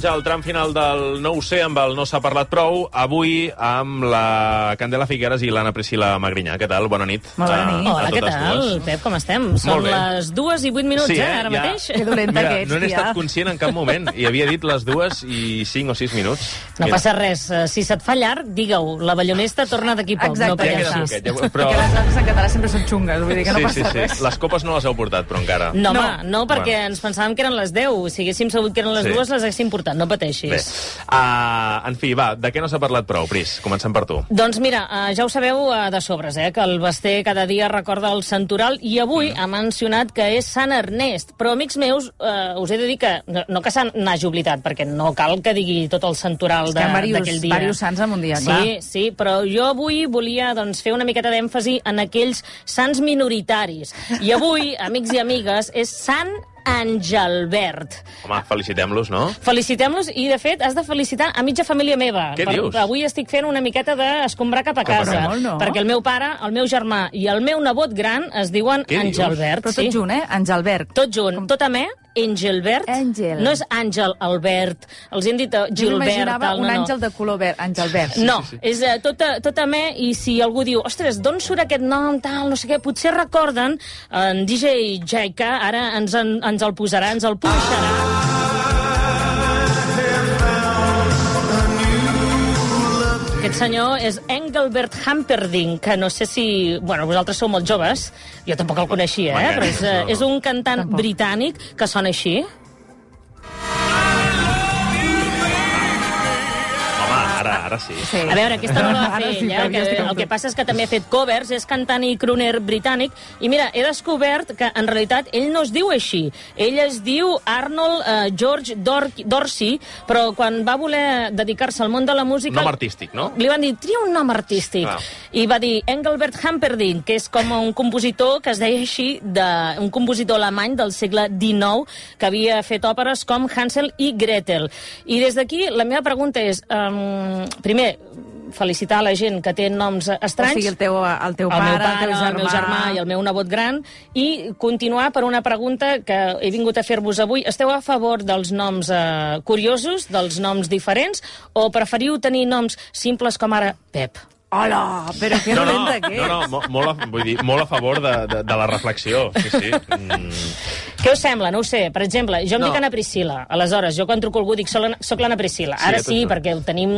Arrenquem ja el tram final del No ho sé amb el No s'ha parlat prou, avui amb la Candela Figueres i l'Anna Priscila Magrinyà. Què tal? Bona nit. Molt bona a- nit. a Hola, què totes tal, dues. Pep, com estem? Són bé. les dues i vuit minuts, Sí, eh, eh? ara Ja. mateix? Que dolenta Mira, que ets, no n'he estat conscient en cap moment i havia dit les dues i cinc o sis minuts. No Mira, passa res. Eh, Si se't fa llarg, digue-ho. La ballonesta torna d'aquí poc. Exacte. No Ja queda pateixis. poquet, ja- però... Perquè les dates en català sempre són xungues, vull dir que no sí, passa sí, sí. res. Les copes no les heu portat, però encara. No, home, no, perquè Bueno. ens pensàvem que eren les 10. Si haguéssim sabut que eren les Sí. dues, les haguéssim portat. No Bé, pateixis. uh, en fi, va, de què no s'ha parlat prou, Pris? Comencem per tu. Doncs mira, eh, ja ho sabeu eh, de sobres, eh, que el Basté cada dia recorda el santoral i avui Mm. ha mencionat que és Sant Ernest. Però, amics meus, eh, us he de dir que no, no que se n'hagi oblidat, perquè no cal que digui tot el santoral És que hi ha de- varios- d'aquell dia. varios sants en un dia, clar. Sí, sí, però jo avui volia doncs, fer una miqueta d'èmfasi en aquells sants minoritaris. I avui, amics i amigues, és Sant Angelbert. Home, felicitem-los, no? Felicitem-los i, de fet, has de felicitar a mitja família meva. Què dius? Avui estic fent una miqueta d'escombrar cap a Cap a casa. casa. Molt, no? Perquè el meu pare, el meu germà i el meu nebot gran es diuen Què dius? Angelbert. Però tot sí. junt, eh? Angelbert. Tot junt, tot a me, Angelbert. Àngel. No és Àngel Albert. Els hem dit eh, Jo Gilbert. m'imaginava tal, no, un no. àngel de color verd, Angelbert. No, és uh, tot, a, tot a me, i si algú diu, ostres, d'on surt aquest nom, tal, no sé què, potser recorden en DJ Jaika, ara ens, en, ens el posarà, ens el punxarà. Aquest senyor és Engelbert Humperdinck, que no sé si... Bueno, vosaltres sou molt joves, jo tampoc el coneixia, eh? Però és, eh, és un cantant Tampoc. britànic que sona així. Ara, sí. Sí. A veure, aquesta no la va fer sí, ell? Pep, El ja que, el que passa és que també ha fet covers, és cantant i crooner britànic, i mira, he descobert que en realitat ell no es diu així. Ell es diu Arnold uh, George Dor Dorsey, però quan va voler dedicar-se al món de la música... Nom artístic, no? Li van dir, tria un nom artístic. Clar. I va dir Engelbert Humperdinck, que és com un compositor que es deia així, de, un compositor alemany del segle XIX, que havia fet òperes com Hansel i Gretel. I des d'aquí, la meva pregunta és, um, primer, felicitar la gent que té noms O estranys. sigui, el teu, el teu el pare, meu pare, el teu germà... el meu germà i el meu nebot gran, i continuar per una pregunta que he vingut a fer-vos avui. Esteu a favor dels noms eh, curiosos, dels noms diferents, o preferiu tenir noms simples com ara Pep? Hola, però que No, no, dolenta que no, no, mo- molt, a, vull dir, molt a favor de, de, de la reflexió. Sí, sí. Mm, Què us sembla? No ho sé. Per exemple, jo em No. dic Anna Priscila. Aleshores, jo quan truco a algú dic soc l'Anna- soc l'Anna Priscila. Sí, Ara sí, just. perquè ho tenim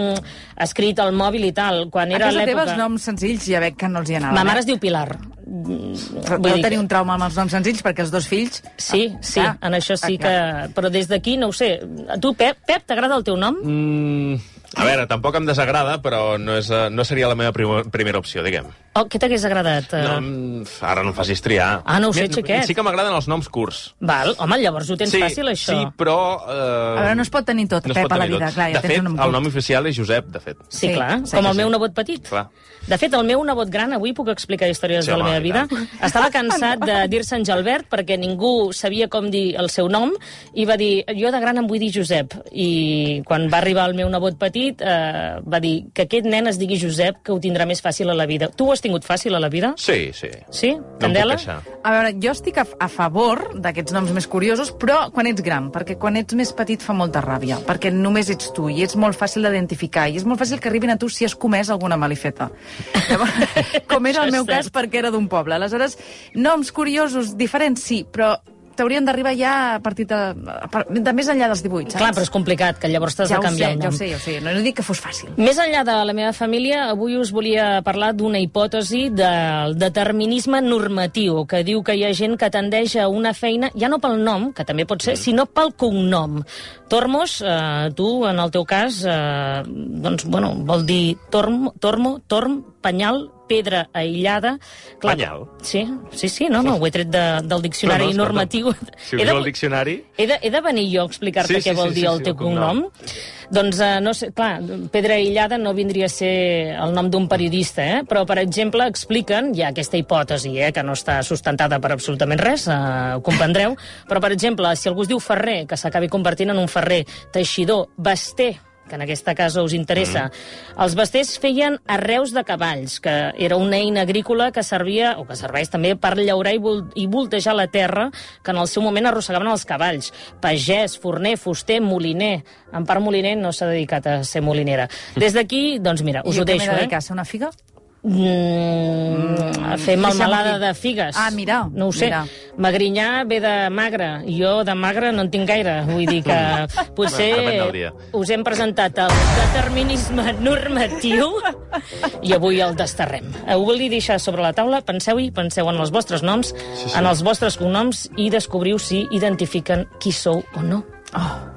escrit al mòbil i tal. Quan A era casa teva els l'època... noms senzills ja veig que no els hi anaven. Ma mare eh? es diu Pilar. Però Vull deu dir tenir que- un trauma amb els noms senzills perquè els dos fills... Sí, sí, Ah, en això sí ah, que... Però des d'aquí, no ho sé. A tu, Pep, Pep t'agrada el teu nom? mm, a veure, tampoc em desagrada, però no, és, eh, no seria la meva prim primera opció, diguem. Oh, què t'hagués agradat? No, Eh, mm, ara no em facis triar. Ah, no ho sé, xiquet. Sí que m'agraden els noms curts. Val, home, llavors ho tens sí, fàcil, això. Sí, però... Eh, A veure, no es pot tenir tot, es Pep, a la vida, tot. clar, ja de tens fet, un nom el nom oficial és Josep, de fet. Sí, Sí, clar, sí, com el sí, meu sí. nebot petit. Clar. De fet, el meu nebot gran, avui puc explicar històries Sí, de la home, meva vida, tant. estava cansat de dir-se Angelbert perquè ningú sabia com dir el seu nom i va dir, jo de gran em vull dir Josep. I quan va arribar el meu nebot petit eh, va dir que aquest nen es digui Josep, que ho tindrà més fàcil a la vida. Tu ho has tingut fàcil a la vida? Sí, sí. Sí? No em puc Candela? queixar. A veure, jo estic a, a favor d'aquests noms més curiosos, però quan ets gran, perquè quan ets més petit fa molta ràbia, perquè només ets tu i ets molt fàcil d'identificar i és molt fàcil que arribin a tu si has comès alguna malifeta. Llavors, com era el meu cas perquè era d'un poble. Aleshores, noms curiosos, diferents, sí, però t'haurien d'arribar ja a partir de, de més enllà dels 18, saps? Clar, però és complicat, que llavors t'has ja de canviar sé, el ja nom. ho sé, ja ho sé. No, no dic que fos fàcil. Més enllà de la meva família, avui us volia parlar d'una hipòtesi del determinisme normatiu, que diu que hi ha gent que tendeix a una feina, ja no pel nom, que també pot ser, sinó pel cognom. Tormos, eh, tu, en el teu cas, eh, doncs, bueno, vol dir tormo, tormo, torm, penyal, pedra aïllada... Penyal? Sí, sí, sí, no, no, ho he tret de, del diccionari No, no, normatiu. Si ho diu el diccionari... he de, he de venir jo a explicar-te Sí, sí, què vol sí, dir sí, el sí, teu el cognom. cognom. Doncs, eh, no sé, clar, pedra aïllada no vindria a ser el nom d'un periodista, eh? però, per exemple, expliquen, hi ha aquesta hipòtesi, eh, que no està sustentada per absolutament res, eh, ho comprendreu, però, per exemple, si algú es diu Ferrer, que s'acabi convertint en un Ferrer, teixidor, baster, que en aquesta casa us interessa. Mm. Els basters feien arreus de cavalls, que era una eina agrícola que servia, o que serveix també, per llaurar i, vol i voltejar la terra, que en el seu moment arrossegaven els cavalls. Pagès, forner, fuster, moliner. En part, moliner no s'ha dedicat a ser molinera. Des d'aquí, doncs mira, us I ho jo què m'he deixo, de eh? dedicar, a ser una figa? Mm, a fer dir. de figues. Ah, mira, No ho sé. mira. Magrinyà ve de magre. i Jo de magre no en tinc gaire. Vull dir que potser us hem presentat el determinisme normatiu i avui el desterrem. Ho volia deixar sobre la taula. Penseu-hi, penseu en els vostres noms, Sí, sí. en els vostres cognoms i descobriu si identifiquen qui sou o no.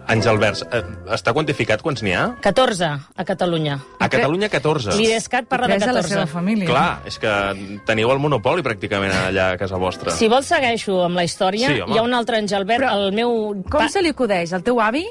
Àngel Vers, eh, està quantificat quants n'hi ha? 14 a Catalunya. A Catalunya 14. L'IDESCAT parla de Tres a la 14. seva família. Clar, és que teniu el monopoli pràcticament allà a casa vostra. Si vols, segueixo amb la història. Sí, home. Hi ha un altre Angelbert, Però el meu... Com pa- se li acudeix al teu avi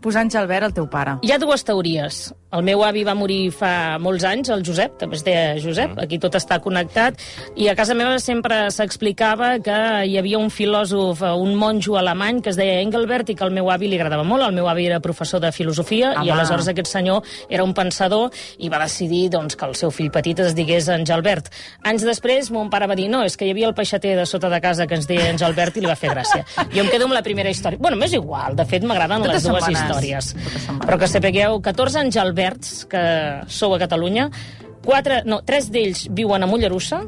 posar Angelbert al teu pare? Hi ha dues teories. El meu avi va morir fa molts anys, el Josep, també es deia Josep, aquí tot està connectat, i a casa meva sempre s'explicava que hi havia un filòsof, eh, un monjo alemany que es deia Engelbert i que al meu avi li agradava molt. El meu avi era professor de filosofia i Home. aleshores aquest senyor era un pensador i va decidir doncs, que el seu fill petit es digués Engelbert. Anys després, mon pare va dir no, és que hi havia el peixater de sota de casa que ens deia Engelbert i li va fer gràcia. Jo em quedo amb la primera història. Bueno, m'és igual, de fet m'agraden les dues són bones. històries. Però que sapigueu, 14 Angelberts que sou a Catalunya, quatre, no, tres d'ells viuen a Mollerussa,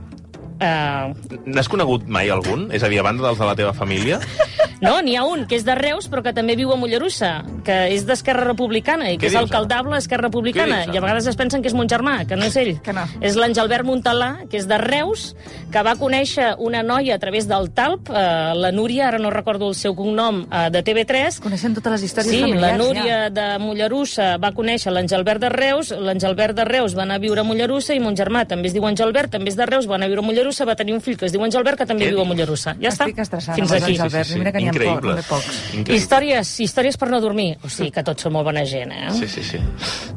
Uh, N'has conegut mai algun? És a dir, a banda dels de la teva família? no, n'hi ha un que és de Reus, però que també viu a Mollerussa, que és d'Esquerra Republicana i que és dius, alcaldable d'Esquerra Republicana. Dius, I a vegades es pensen que és mon germà, que no és ell. Que no. És l'Angelbert Montalà, que és de Reus, que va conèixer una noia a través del Talp, uh, la Núria, ara no recordo el seu cognom, uh, de TV3, Coneixen totes les històries Sí, familiars, la Núria ja. de Mollerussa va conèixer l'Angelbert de Reus, l'Angelbert de Reus va anar a viure a Mollerussa i mon germà també es diu Angelbert, també és de Reus, va anar a viure a Mollerussa, va tenir un fill que es diu Angelbert, que també Què viu a? Mollerussa. Ja està. Estic estressada Fins aquí. Sí, sí, sí. Mira que n'hi ha poc, pocs. Increïble. Històries, històries per no dormir. O sigui que tots són molt bona gent, eh? Sí, sí, sí.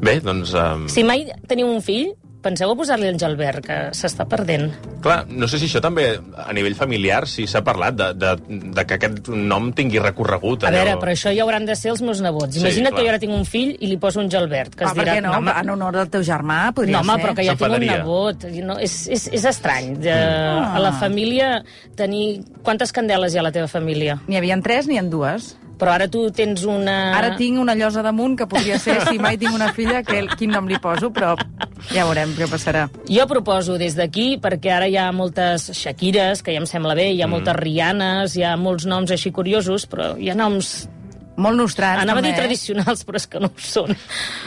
Bé, doncs... Um, Si mai teniu un fill, penseu a posar-li Angelbert, que s'està perdent. Clar, no sé si això també, a nivell familiar, si s'ha parlat de, de, de que aquest nom tingui recorregut. A allò. veure, però això ja hauran de ser els meus nebots. Sí, Imagina't clar. que jo ara tinc un fill i li poso un Gelbert, que Ah, es dirà... no? home, En honor del teu germà, podria No, home, ser. però que ja tinc un nebot. No, és, és, és estrany. De, Ah. A la família tenir... Quantes candeles hi ha a la teva família? N'hi havia tres ni en dues. Però ara tu tens una... Ara tinc una llosa damunt que podria ser, si mai tinc una filla, que, quin nom li poso, però ja veurem què passarà. Jo proposo des d'aquí, perquè ara hi ha moltes Shakires, que ja em sembla bé, hi ha Mm. moltes Rianes, hi ha molts noms així curiosos, però hi ha noms... Molt nostrats, Anava a dir també, eh? tradicionals, però és que no ho són.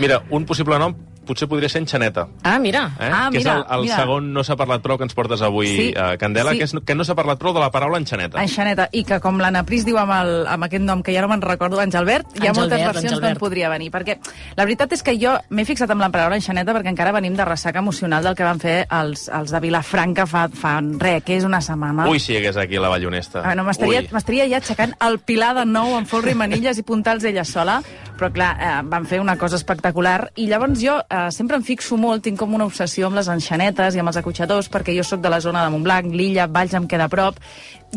Mira, un possible nom potser podria ser Enxaneta. Ah, mira. Eh? Ah, que és mira, el, el mira. segon no s'ha parlat prou que ens portes avui, Sí, eh, Candela, sí. que, és, que no s'ha parlat prou de la paraula enxaneta. Enxaneta, i que com l'Anna Pris diu amb, el, amb aquest nom que ja no me'n recordo, Angelbert, hi ha moltes versions Angelbert. d'on podria venir. Perquè la veritat és que jo m'he fixat amb la paraula enxaneta perquè encara venim de ressaca emocional del que van fer els, els de Vilafranca fa, fa res, que és una setmana. Ui, si hi hagués aquí la Ballonesta. Ah, no, m'estaria ja aixecant el pilar de nou amb folre i manilles i puntals ella sola, però clar, eh, van fer una cosa espectacular i llavors jo eh, sempre em fixo molt, tinc com una obsessió amb les enxanetes i amb els acotxadors perquè jo sóc de la zona de Montblanc, l'illa, Valls em queda a prop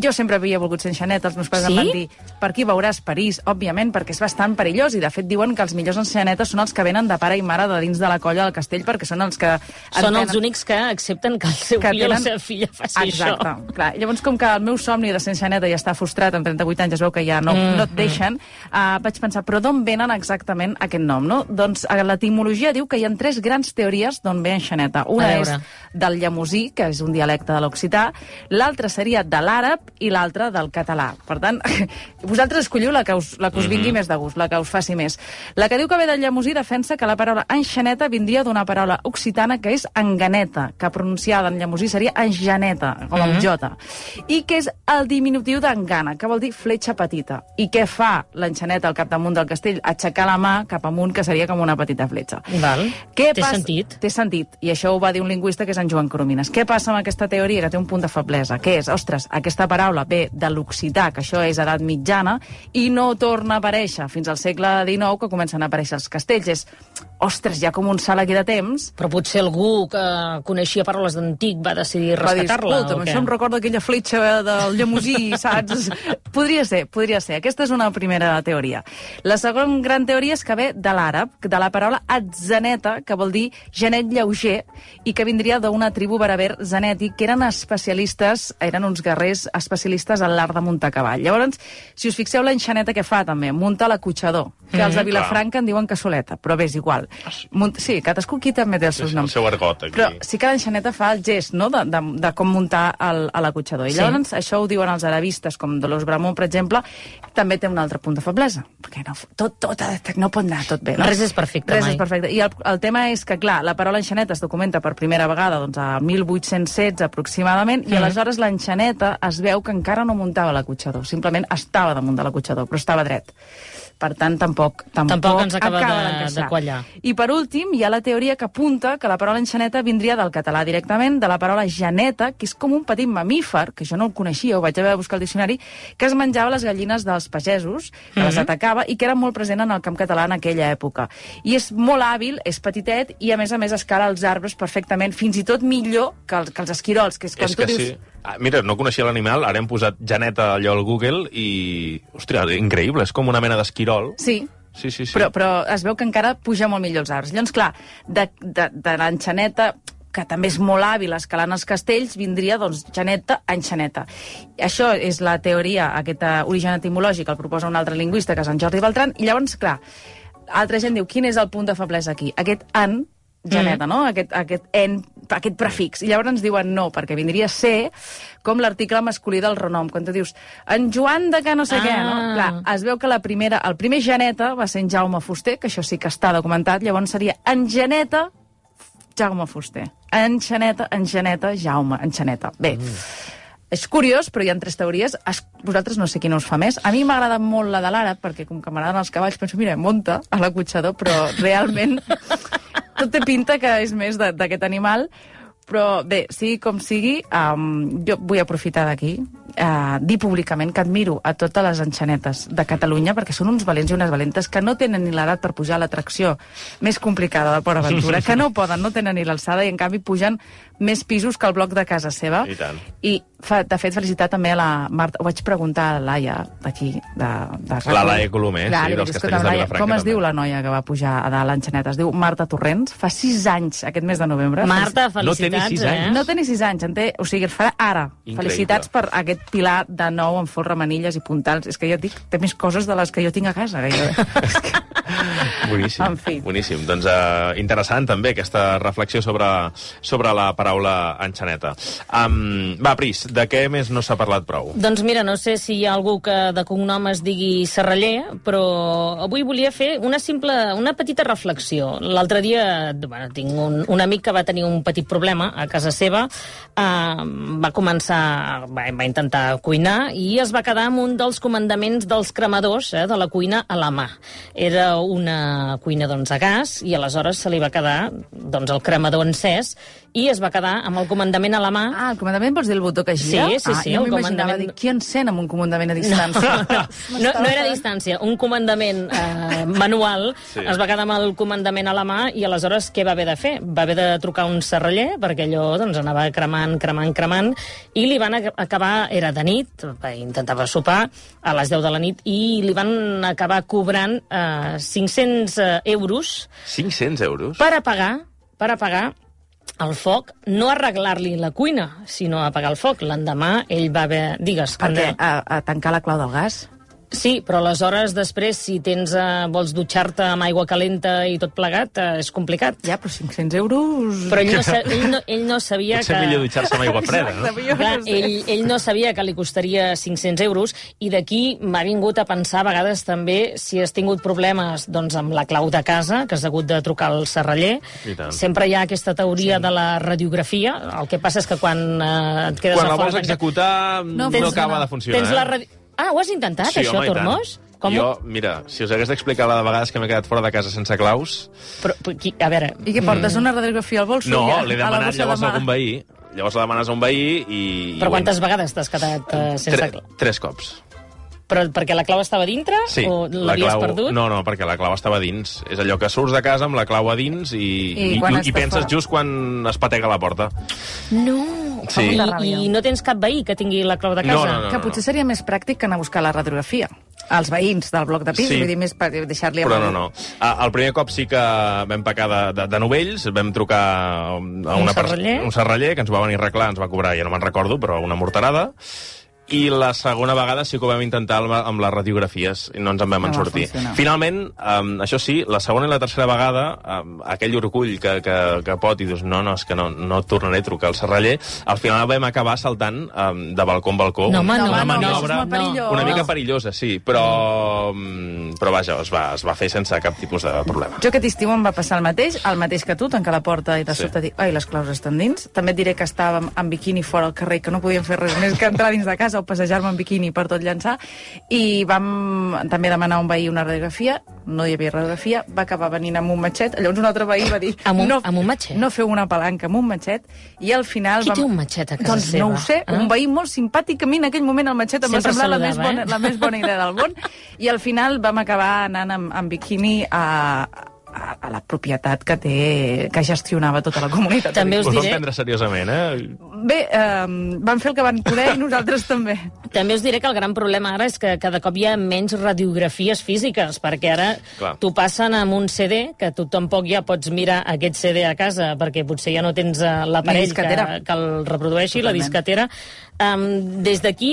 jo sempre havia volgut ser enxaneta, els meus pares Sí? em van dir per aquí veuràs París, òbviament, perquè és bastant perillós i de fet diuen que els millors enxanetes són els que venen de pare i mare de dins de la colla del castell perquè són els que... Són entenen- els únics que accepten que el seu que fill o la tenen- seva filla faci Exacte. això. Clar, llavors, com que el meu somni de ser enxaneta ja està frustrat, amb 38 anys es veu que ja no, Mm, no et deixen, uh, vaig pensar, però d'on venen exactament aquest nom, no? Doncs eh, l'etimologia diu que hi ha tres grans teories d'on ve enxaneta. Una A és del llamosí, que és un dialecte de l'occità, l'altra seria de l'àrab i l'altra del català. Per tant, vosaltres escolliu la que us, la que us vingui més de gust, la que us faci més. La que diu que ve del llamosí defensa que la paraula enxaneta vindria d'una paraula occitana que és enganeta, que pronunciada en llamosí seria enjaneta, com amb jota, i que és el diminutiu d'engana, que vol dir fletxa petita. I què fa l'enxaneta al capdamunt del castell? Aixecar la mà cap amunt, que seria com una petita fletxa. Val. Què Té passa- sentit. Té sentit, i això ho va dir un lingüista que és en Joan Coromines. Què passa amb aquesta teoria que té un punt de feblesa? Què és? Ostres, aquesta paraula ve de l'occità, que això és edat mitjana, i no torna a aparèixer fins al segle XIX, que comencen a aparèixer els castells. És, ostres, hi ha com un salt aquí de temps, Però potser algú que coneixia paraules d'antic va decidir va dir, rescatar-la, escolta'm, això em recorda aquella fletxa del llamusí, saps? podria ser, podria ser. Aquesta és una primera teoria. La segona gran teoria és que ve de l'àrab, de la paraula atzaneta, que vol dir genet lleuger, i que vindria d'una tribu bereber zaneti, que eren especialistes, eren uns guerrers especialistes en l'art de muntar a cavall. Llavors, si us fixeu l'enxaneta que fa, també, munta l'acotxador, que els de Vilafranca en diuen cassoleta, però bé, és igual. Munt... Sí, cadascú aquí també té els Sí, seus sí, el noms. seu argot, aquí. Però sí que l'enxaneta fa el gest, no?, de, de, de com muntar l'acotxador. I Sí. llavors, això ho diuen els arabistes, com Dolors Bramont, per exemple, també té un altre punt de feblesa, perquè no, tot, tot, no pot anar tot bé, no? Res és perfecte Res mai. és perfecte. I el, el tema és que, clar, la paraula enxaneta es documenta per primera vegada doncs, a 1816 aproximadament, Mm. i aleshores l'enxaneta es veu que encara no muntava l'acotxador, simplement estava damunt de l'acotxador, però estava dret. Per tant, tampoc, tampoc, Tampoc ens acaba de- d'encaixar. de quallar. I per últim, hi ha la teoria que apunta que la paraula enxaneta vindria del català directament, de la paraula geneta, que és com un petit mamífer, que jo no el coneixia, ho vaig haver de buscar al diccionari, que es menjava les gallines dels pagesos, que Mhm. les atacava, i que era molt present en el camp català en aquella època. I és molt hàbil, és petitet, i a més a més escala els arbres perfectament, fins i tot millor que els, que els esquirols, que és quan És tu dius... sí. Ah, mira, no coneixia l'animal, ara hem posat Janeta allò al Google i... Hòstia, increïble, és com una mena d'esquirol. Sí, Sí, sí, sí. Però, però es veu que encara puja molt millor els arbres. Llavors, clar, de, de, de l'enxaneta que també és molt hàbil escalant els castells, vindria, doncs, geneta a enxaneta. Això és la teoria, aquest eh, origen etimològic, el proposa un altre lingüista, que és en Jordi Beltran, i llavors, clar, altra gent diu, quin és el punt de feblesa aquí? Aquest an, geneta, no? Aquest, aquest en, aquest prefix. I llavors ens diuen no, perquè vindria a ser com l'article masculí del renom, quan tu dius en Joan de que no sé Ah. què, no? Clar, es veu que la primera, el primer Janeta va ser en Jaume Fuster, que això sí que està documentat, llavors seria en Janeta, Jaume Fuster. En Xaneta, en Janeta, Jaume, en Xaneta. Bé, és curiós, però hi ha tres teories. Es, vosaltres no sé quina us fa més. A mi m'agrada molt la de l'àrab, perquè com que m'agraden els cavalls, penso, mira, monta a l'acotxador, però realment tot té pinta que és més d'aquest animal. Però bé, sigui com sigui, um, jo vull aprofitar d'aquí, uh, dir públicament que admiro a totes les enxanetes de Catalunya perquè són uns valents i unes valentes que no tenen ni l'edat per pujar a l'atracció més complicada de Port Aventura, que no poden, no tenen ni l'alçada i en canvi pugen més pisos que el bloc de casa seva. I tant. I fa, de fet, felicitar també a la Marta. Ho vaig preguntar a la Laia, d'aquí, de, de La Laia Colomer, Clar, sí, dels Castells "Escolta, de Laia, Vilafranca, Com es també." diu la noia que va pujar a dalt l'enxaneta? Es diu Marta Torrents. Fa sis anys, aquest mes de novembre. Marta, No té ni felicitats, sis eh? anys. No té ni sis anys, en té, o sigui, farà ara. Increïble. Felicitats per aquest pilar de nou amb folre, manilles i puntals. És que jo et dic, té més coses de les que jo tinc a casa. Gairebé. Boníssim, En fi. boníssim. Doncs uh, interessant també aquesta reflexió sobre, sobre la paraula enxaneta. Um, va, Pris, de què més no s'ha parlat prou? Doncs mira, no sé si hi ha algú que de cognom es digui Serraller, però avui volia fer una simple, una petita reflexió. L'altre dia, bueno, tinc un, un amic que va tenir un petit problema a casa seva, eh, va començar, va, va intentar cuinar i es va quedar amb un dels comandaments dels cremadors eh, de la cuina a la mà. Era una cuina doncs, a gas i aleshores se li va quedar doncs, el cremador encès i es va quedar amb el comandament a la mà Ah, el comandament vols dir el botó que gira? Sí, sí, ah, sí, jo el m'imaginava comandament- dir, qui encén amb un comandament a distància? No, no, no era a distància, un comandament eh, manual, Sí. es va quedar amb el comandament a la mà i aleshores què va haver de fer? Va haver de trucar un serraller perquè allò doncs, anava cremant, cremant, cremant i li van ac- acabar, era de nit, va, intentava sopar a les 10 de la nit i li van acabar cobrant eh, 500 eh, euros 500 euros? per apagar, per apagar el foc, no arreglar-li la cuina, sinó apagar el foc. L'endemà ell va haver... Digues, Perquè a, a tancar la clau del gas? Sí, però aleshores després, si tens, eh, vols dutxar-te amb aigua calenta i tot plegat, eh, és complicat. Ja, però 500 euros... Però ell no, sa ell no, ell no sabia Potser que... millor dutxar-se amb aigua freda, no? Exacte, jo Clar, no sé. ell, ell no sabia que li costaria 500 euros i d'aquí m'ha vingut a pensar a vegades també si has tingut problemes doncs, amb la clau de casa, que has hagut de trucar al serraller. I tant. Sempre hi ha aquesta teoria sí. de la radiografia. El que passa és que quan eh, et quedes Quan a la fora... vols tancat- executar no, No no funciona. acaba de funcionar. Tens la eh? radi... Ah, ho has intentat, Sí, això, home, i. Tormós? Com jo, mira, si us hagués d'explicar la de vegades que m'he quedat fora de casa sense claus... Però, però, qui- a veure... I què portes, una radiografia al bolso? No, ja, l'he demanat de llavors a algun veí. Llavors la demanes a un veí i... i Però he- quantes vegades t'has quedat uh, sense... Tre clau? tres cops. Però perquè la clau estava dintre? Sí, O la l'havies clau... perdut? No, no, perquè la clau estava dins. És allò que surts de casa amb la clau a dins i, I i, i, i penses fora? just quan es patega la porta. No! Sí. I. I no tens cap veí que tingui la clau de casa? No, no, no. Que potser seria més pràctic que anar a buscar la radiografia. Els veïns del bloc de pis, Sí. vull dir, més per deixar-li... Però no, no. El primer cop sí que vam pecar de, de, de novells, vam trucar a una pers- serraller? un serraller que ens va venir a arreglar, ens va cobrar, ja no me'n recordo, però una morterada. I la segona vegada sí que ho vam intentar amb, amb les radiografies i no ens en vam No en sortir. funcionar. Finalment, um, això sí, la segona i la tercera vegada, um, aquell orgull que, que, que pot i dius, no, no, és que no, no tornaré a trucar al serraller, al final vam acabar saltant um, de balcó en balcó. No, home, No, no, una no, maniobra perillós. una mica perillosa, sí, però, mm, però vaja, es va, es va fer sense cap tipus de problema. Jo aquest estiu em va passar el mateix, el mateix que tu, tancar la porta i de Sí. sobte dir, ai, les claus estan dins. També et diré que estàvem en biquini fora al carrer, que no podíem fer res més que entrar dins de casa o passejar-me en biquini per tot llançar, i vam també demanar a un veí una radiografia, no hi havia radiografia, va acabar venint amb un matxet, llavors un altre veí va dir... Amb un- no, amb un matxet? No feu una palanca amb un matxet, i al final... Qui vam... té un matxet a casa doncs seva? no ho sé, Ah. un veí molt simpàtic, a mi en aquell moment el matxet em va semblar la més, bona, eh? la més bona idea del món, i al final vam acabar anant amb, amb biquini a, a, a la propietat que té que gestionava tota la comunitat. També us Us diré- prendre seriosament, eh? Bé, eh, van fer el que van poder i nosaltres també. També us diré que el gran problema ara és que cada cop hi ha menys radiografies físiques, perquè ara t'ho passen amb un CD, que tu tampoc ja pots mirar aquest CD a casa, perquè potser ja no tens eh, l'aparell que, que el reprodueixi, la Totalment. Um, des d'aquí,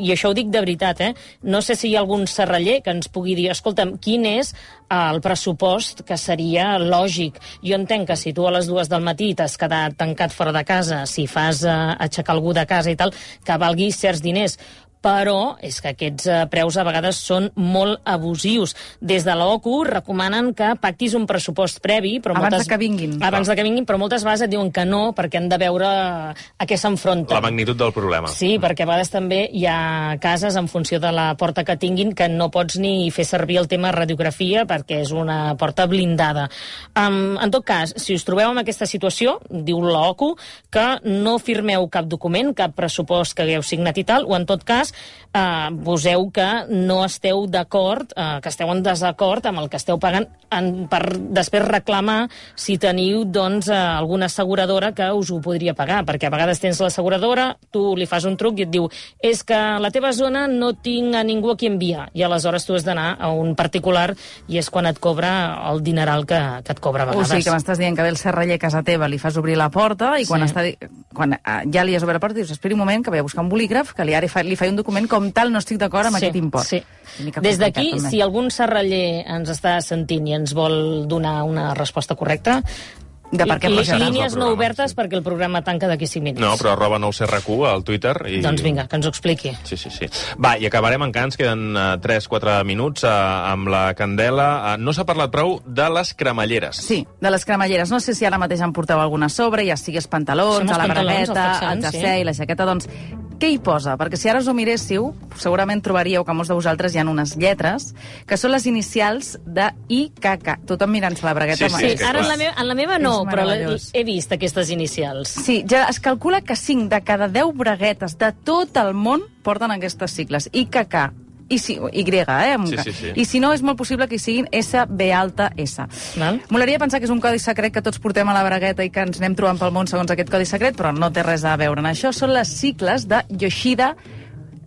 i això ho dic de veritat, eh, no sé si hi ha algun serraller que ens pugui dir, escolta'm, quin és eh, el pressupost que seria lògic? Jo entenc que si tu a les dues del matí t'has quedat tancat fora de casa, si fas eh, aixecar algú de casa i tal, que valgui certs diners, però és que aquests eh, preus a vegades són molt abusius. Des de l'OCU recomanen que pactis un pressupost previ, però Abans moltes... de que vinguin. Abans de que vinguin, però moltes vegades et diuen que no, perquè han de veure a què s'enfronten. La magnitud del problema. Sí, perquè a vegades també hi ha cases en funció de la porta que tinguin que no pots ni fer servir el tema radiografia perquè és una porta blindada. Um, en tot cas, si us trobeu en aquesta situació, diu l'OCU, que no firmeu cap document, cap pressupost que hagueu signat i tal, o en tot cas, uh, poseu que no esteu d'acord, uh, que esteu en desacord amb el que esteu pagant en, per després reclamar si teniu doncs, uh, alguna asseguradora que us ho podria pagar, perquè a vegades tens l'asseguradora, tu li fas un truc i et diu és que a la teva zona no tinc a ningú a qui enviar, i aleshores tu has d'anar a un particular i és quan et cobra el dineral que, que et cobra a O vegades. sigui, que m'estàs dient que ve el serraller a casa teva, li fas obrir la porta i quan, Sí. està, quan eh, ja li has obert la porta dius, esperi un moment que vaig a buscar un bolígraf, que li, ara fa, li faig un document com tal, no estic d'acord amb Sí, aquest import. Sí. Des d'aquí, si algun serraller ens està sentint i ens vol donar una resposta correcta, De per què li- passa? línies El no obertes sí. perquè el programa tanca d'aquí 5 minuts. No, però arroba 9CRQ al Twitter. I... Doncs vinga, que ens ho expliqui. Sí, sí, sí. Va, i acabarem encara, ens queden uh, 3-4 minuts uh, amb la Candela. Uh, no s'ha parlat prou de les cremalleres. Sí, de les cremalleres. No sé si ara mateix en porteu alguna sobre, ja sigui els pantalons, a la el bragueta, el sí. jersei, la jaqueta, doncs què hi posa? Perquè si ara us ho miréssiu, segurament trobaríeu que molts de vosaltres hi ha unes lletres que són les inicials de IKK. Tothom mirant-se la bragueta. Sí, sí, Sí, ara en la, meva, en la meva no, Però he vist aquestes inicials. Sí, ja es calcula que 5 de cada 10 braguetes de tot el món porten aquestes sigles. IKK. I, si, y, eh? Sí, sí, sí. I si no, és molt possible que hi siguin S, B alta, S. Val. Molaria pensar que és un codi secret que tots portem a la bragueta i que ens anem trobant pel món segons aquest codi secret, però no té res a veure en això. Són les cicles de Yoshida,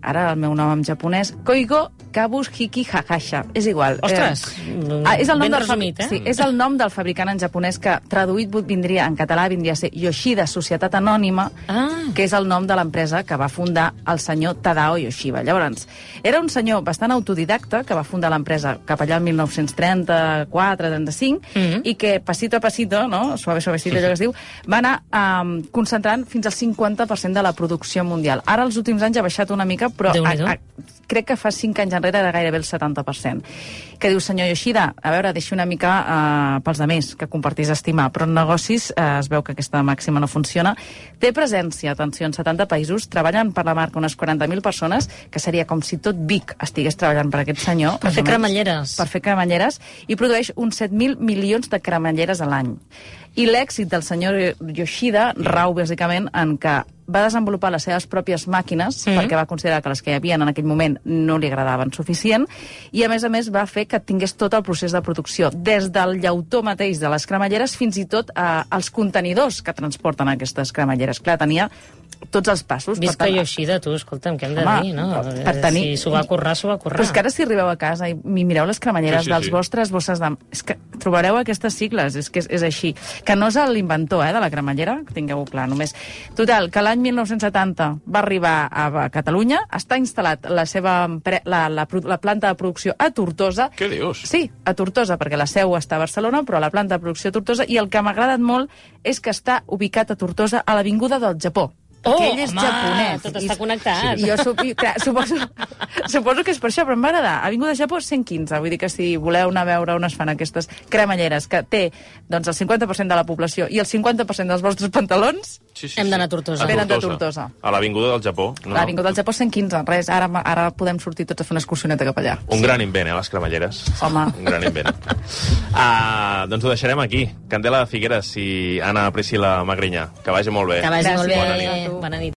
ara el meu nom en japonès, Koigo Kabus Hiki Hahasha. És igual. Ostres, eh, ah, és el nom ben del resumit, eh? Sí, és el nom del fabricant en japonès que traduït vindria en català vindria a ser Yoshida Societat Anònima, Ah. que és el nom de l'empresa que va fundar el senyor Tadao Yoshiba. Llavors, era un senyor bastant autodidacta que va fundar l'empresa cap allà el 1934-35 Mhm. i que passito a passito, no? suave suavecito, allò que es diu, va anar um, concentrant fins al 50% de la producció mundial. Ara, els últims anys, ha baixat una mica, però a, a, crec que fa 5 anys enrere enrere era gairebé el 70%. Que diu, senyor Yoshida, a veure, deixi una mica eh, pels demés, que compartís estimar, però en negocis eh, es veu que aquesta màxima no funciona. Té presència, atenció, en 70 països, treballen per la marca unes 40.000 persones, que seria com si tot Vic estigués treballant per aquest senyor. Per fer menys, cremalleres. Per fer cremalleres, i produeix uns 7.000 milions de cremalleres a l'any. I l'èxit del senyor Yoshida rau, bàsicament, en que va desenvolupar les seves pròpies màquines, Mhm. perquè va considerar que les que hi havia en aquell moment no li agradaven suficient, i a més a més va fer que tingués tot el procés de producció, des del llautó mateix de les cremalleres fins i tot eh, als contenidors que transporten aquestes cremalleres. Clar, tenia tots els passos. Visca tant, Yoshida, tu, escolta'm, què hem de Home, dir, no? per tenir- Si s'ho va currar, s'ho va currar. Però és que ara si arribeu a casa i mi- mireu les cremalleres Sí, sí, dels sí. vostres bosses de... És que trobareu aquestes sigles, és que és, és així. Que no és l'inventor eh, de la cremallera, que tingueu clar, només. Total, que l'any 1970 va arribar a, Catalunya, està instal·lat la seva la, la, la planta de producció a Tortosa. Què dius? Sí, a Tortosa, perquè la seu està a Barcelona, però la planta de producció a Tortosa, i el que m'ha agradat molt és que està ubicat a Tortosa, a l'Avinguda del Japó. Oh, perquè ell és home, japonès. tot està connectat. I jo sup, i, clar, suposo, suposo que és per això, però em va agradar. Avinguda Japó 115, vull dir que si voleu anar a veure on es fan aquestes cremalleres, que té doncs, el 50% de la població i el 50% dels vostres pantalons, Sí, Hem d'anar a Tortosa. Venen de Tortosa. A l'Avinguda del Japó. no. l'Avinguda del Japó 115, res, ara, ara podem sortir tots a fer una excursioneta cap allà. Un gran invent, eh, les cremalleres. Home. Un gran invent. Uh, doncs ho deixarem aquí. Candela de Figueres i Anna Priscila Magrinyà. Que vagi molt bé. Que vagi molt Gràcies. bé. Bona nit. Bona nit.